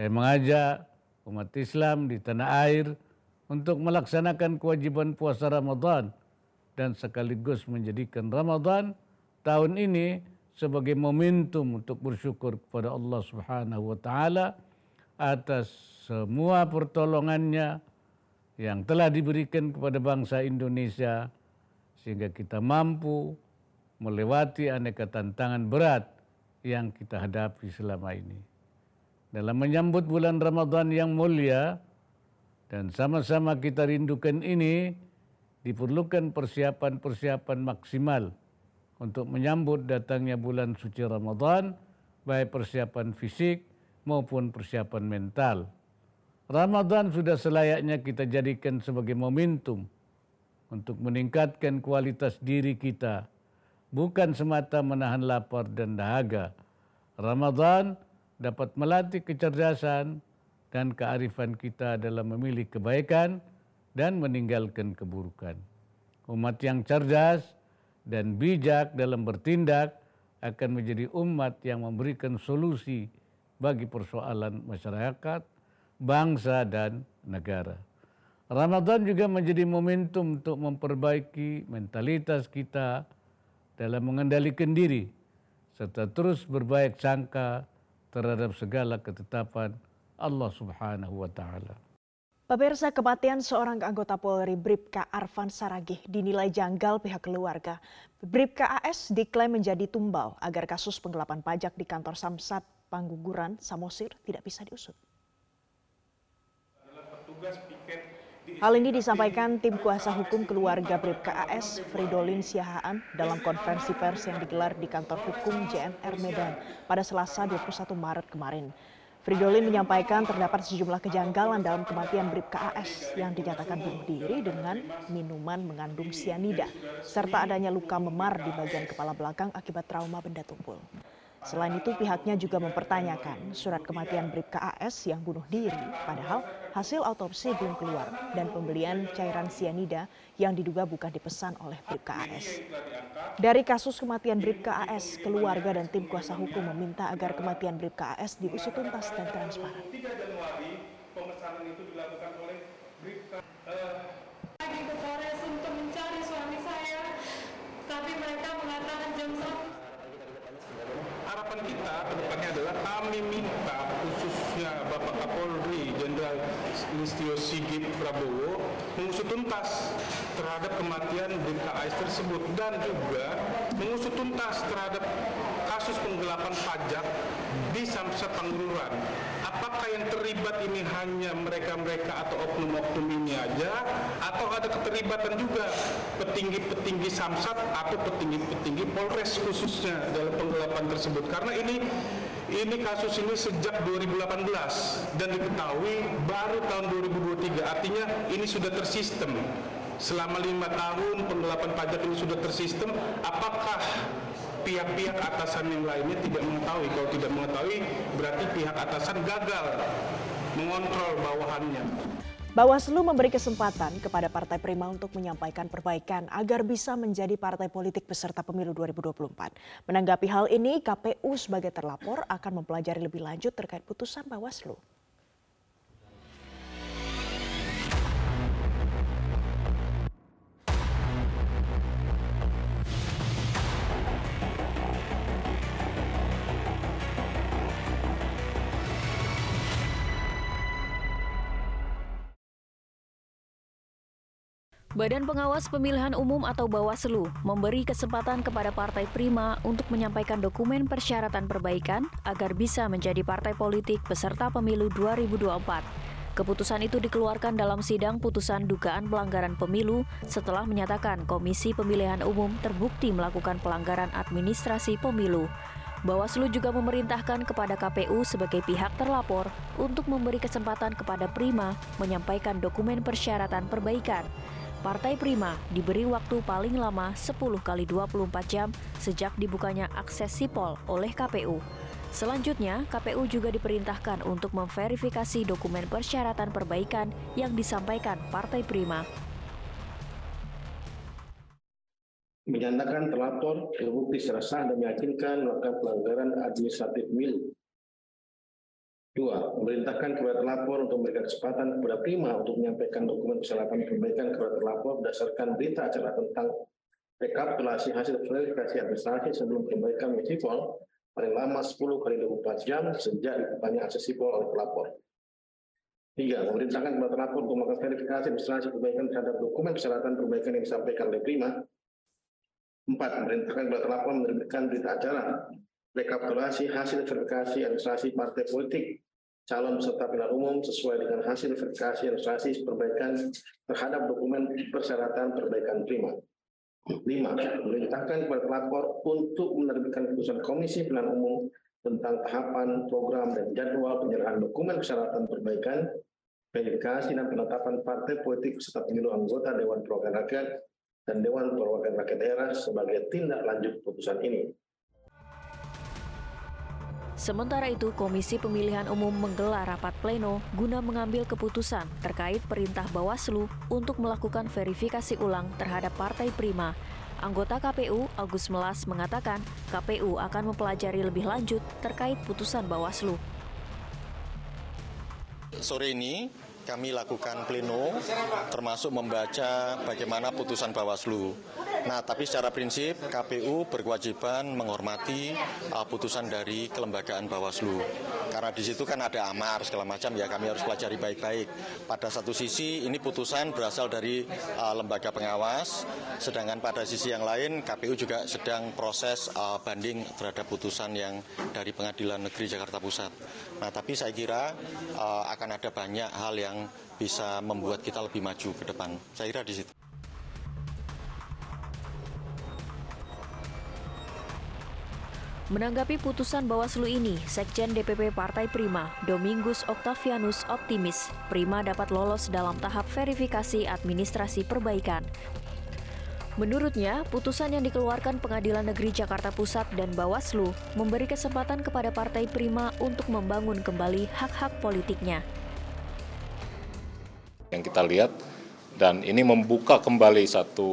Saya mengajak umat Islam di tanah air untuk melaksanakan kewajiban puasa Ramadan dan sekaligus menjadikan Ramadan tahun ini sebagai momentum untuk bersyukur kepada Allah Subhanahu wa taala atas semua pertolongannya yang telah diberikan kepada bangsa Indonesia sehingga kita mampu melewati aneka tantangan berat yang kita hadapi selama ini. Dalam menyambut bulan Ramadan yang mulia, dan sama-sama kita rindukan ini diperlukan persiapan-persiapan maksimal untuk menyambut datangnya bulan suci Ramadan baik persiapan fisik maupun persiapan mental. Ramadan sudah selayaknya kita jadikan sebagai momentum untuk meningkatkan kualitas diri kita, bukan semata menahan lapar dan dahaga. Ramadan dapat melatih kecerdasan, dan kearifan kita dalam memilih kebaikan dan meninggalkan keburukan. Umat yang cerdas dan bijak dalam bertindak akan menjadi umat yang memberikan solusi bagi persoalan masyarakat, bangsa, dan negara. Ramadan juga menjadi momentum untuk memperbaiki mentalitas kita dalam mengendalikan diri serta terus berbaik sangka terhadap segala ketetapan Allah Subhanahu wa taala. Pemirsa kematian seorang anggota Polri Bribka Arfan Saragih dinilai janggal pihak keluarga. Bribka AS diklaim menjadi tumbal agar kasus penggelapan pajak di kantor Samsat Pangguguran Samosir tidak bisa diusut. Hal ini disampaikan tim kuasa hukum keluarga Bribka AS Fridolin Siahaan dalam konferensi pers yang digelar di kantor hukum JMR Medan pada Selasa 21 Maret kemarin. Fridolin menyampaikan terdapat sejumlah kejanggalan dalam kematian Bribka AS yang dinyatakan bunuh diri dengan minuman mengandung sianida, serta adanya luka memar di bagian kepala belakang akibat trauma benda tumpul. Selain itu pihaknya juga mempertanyakan surat kematian Bribka AS yang bunuh diri padahal hasil autopsi belum keluar dan pembelian cairan sianida yang diduga bukan dipesan oleh Bribka AS. Dari kasus kematian Bribka AS, keluarga dan tim kuasa hukum meminta agar kematian Bribka AS diusut tuntas dan transparan. Lagi ke Polres untuk mencari suami saya, tapi mereka mengatakan jam satu harapan kita ke depannya adalah kami minta khususnya Bapak Kapolri Jenderal Listio Sigit Prabowo mengusut tuntas terhadap kematian Bribka AS tersebut dan juga mengusut tuntas terhadap kasus penggelapan pajak di Samsat Panggururan. Yang terlibat ini hanya mereka-mereka atau oknum-oknum ini aja atau ada keterlibatan juga petinggi-petinggi Samsat atau petinggi-petinggi Polres khususnya dalam penggelapan tersebut? Karena ini ini kasus ini sejak 2018 dan diketahui baru tahun 2023 artinya ini sudah tersistem. Selama lima tahun penggelapan pajak ini sudah tersistem. Apakah pihak-pihak atasan yang lainnya tidak mengetahui kalau tidak mengetahui berarti pihak atasan gagal mengontrol bawahannya Bawaslu memberi kesempatan kepada Partai Prima untuk menyampaikan perbaikan agar bisa menjadi partai politik peserta pemilu 2024. Menanggapi hal ini, KPU sebagai terlapor akan mempelajari lebih lanjut terkait putusan Bawaslu. Badan Pengawas Pemilihan Umum atau Bawaslu memberi kesempatan kepada Partai Prima untuk menyampaikan dokumen persyaratan perbaikan agar bisa menjadi partai politik peserta pemilu 2024. Keputusan itu dikeluarkan dalam sidang putusan dugaan pelanggaran pemilu setelah menyatakan Komisi Pemilihan Umum terbukti melakukan pelanggaran administrasi pemilu. Bawaslu juga memerintahkan kepada KPU sebagai pihak terlapor untuk memberi kesempatan kepada Prima menyampaikan dokumen persyaratan perbaikan. Partai Prima diberi waktu paling lama 10 kali 24 jam sejak dibukanya akses sipol oleh KPU. Selanjutnya, KPU juga diperintahkan untuk memverifikasi dokumen persyaratan perbaikan yang disampaikan Partai Prima. Menyatakan terlapor terbukti secara sah dan meyakinkan melakukan pelanggaran administratif milu Dua, memerintahkan kepada terlapor untuk memberikan kesempatan kepada Prima untuk menyampaikan dokumen persyaratan perbaikan kepada terlapor berdasarkan berita acara tentang rekapitulasi hasil verifikasi administrasi sebelum perbaikan sipol paling lama 10 kali 24 jam sejak dibukanya akses sipol oleh pelapor. Tiga, memerintahkan kepada terlapor untuk melakukan verifikasi administrasi perbaikan terhadap dokumen persyaratan perbaikan yang disampaikan oleh Prima. Empat, memerintahkan kepada terlapor menerbitkan berita acara rekapitulasi hasil verifikasi administrasi partai politik calon peserta pilihan umum sesuai dengan hasil verifikasi administrasi perbaikan terhadap dokumen persyaratan perbaikan prima. Lima, memerintahkan kepada pelapor untuk menerbitkan keputusan Komisi Pemilihan Umum tentang tahapan, program, dan jadwal penyerahan dokumen persyaratan perbaikan, verifikasi, dan penetapan partai politik serta pemilu anggota Dewan Perwakilan Rakyat dan Dewan Perwakilan Rakyat Daerah sebagai tindak lanjut keputusan ini. Sementara itu, Komisi Pemilihan Umum menggelar rapat pleno guna mengambil keputusan terkait perintah Bawaslu untuk melakukan verifikasi ulang terhadap Partai Prima. Anggota KPU Agus Melas mengatakan KPU akan mempelajari lebih lanjut terkait putusan Bawaslu. Sore ini kami lakukan pleno termasuk membaca bagaimana putusan Bawaslu. Nah, tapi secara prinsip KPU berkewajiban menghormati uh, putusan dari kelembagaan Bawaslu. Karena di situ kan ada amar segala macam ya kami harus pelajari baik-baik. Pada satu sisi ini putusan berasal dari uh, lembaga pengawas, sedangkan pada sisi yang lain KPU juga sedang proses uh, banding terhadap putusan yang dari Pengadilan Negeri Jakarta Pusat. Nah, tapi saya kira uh, akan ada banyak hal yang bisa membuat kita lebih maju ke depan. Saya kira di situ. Menanggapi putusan Bawaslu ini, Sekjen DPP Partai Prima, Domingus Octavianus optimis Prima dapat lolos dalam tahap verifikasi administrasi perbaikan. Menurutnya, putusan yang dikeluarkan Pengadilan Negeri Jakarta Pusat dan Bawaslu memberi kesempatan kepada Partai Prima untuk membangun kembali hak-hak politiknya. Yang kita lihat dan ini membuka kembali satu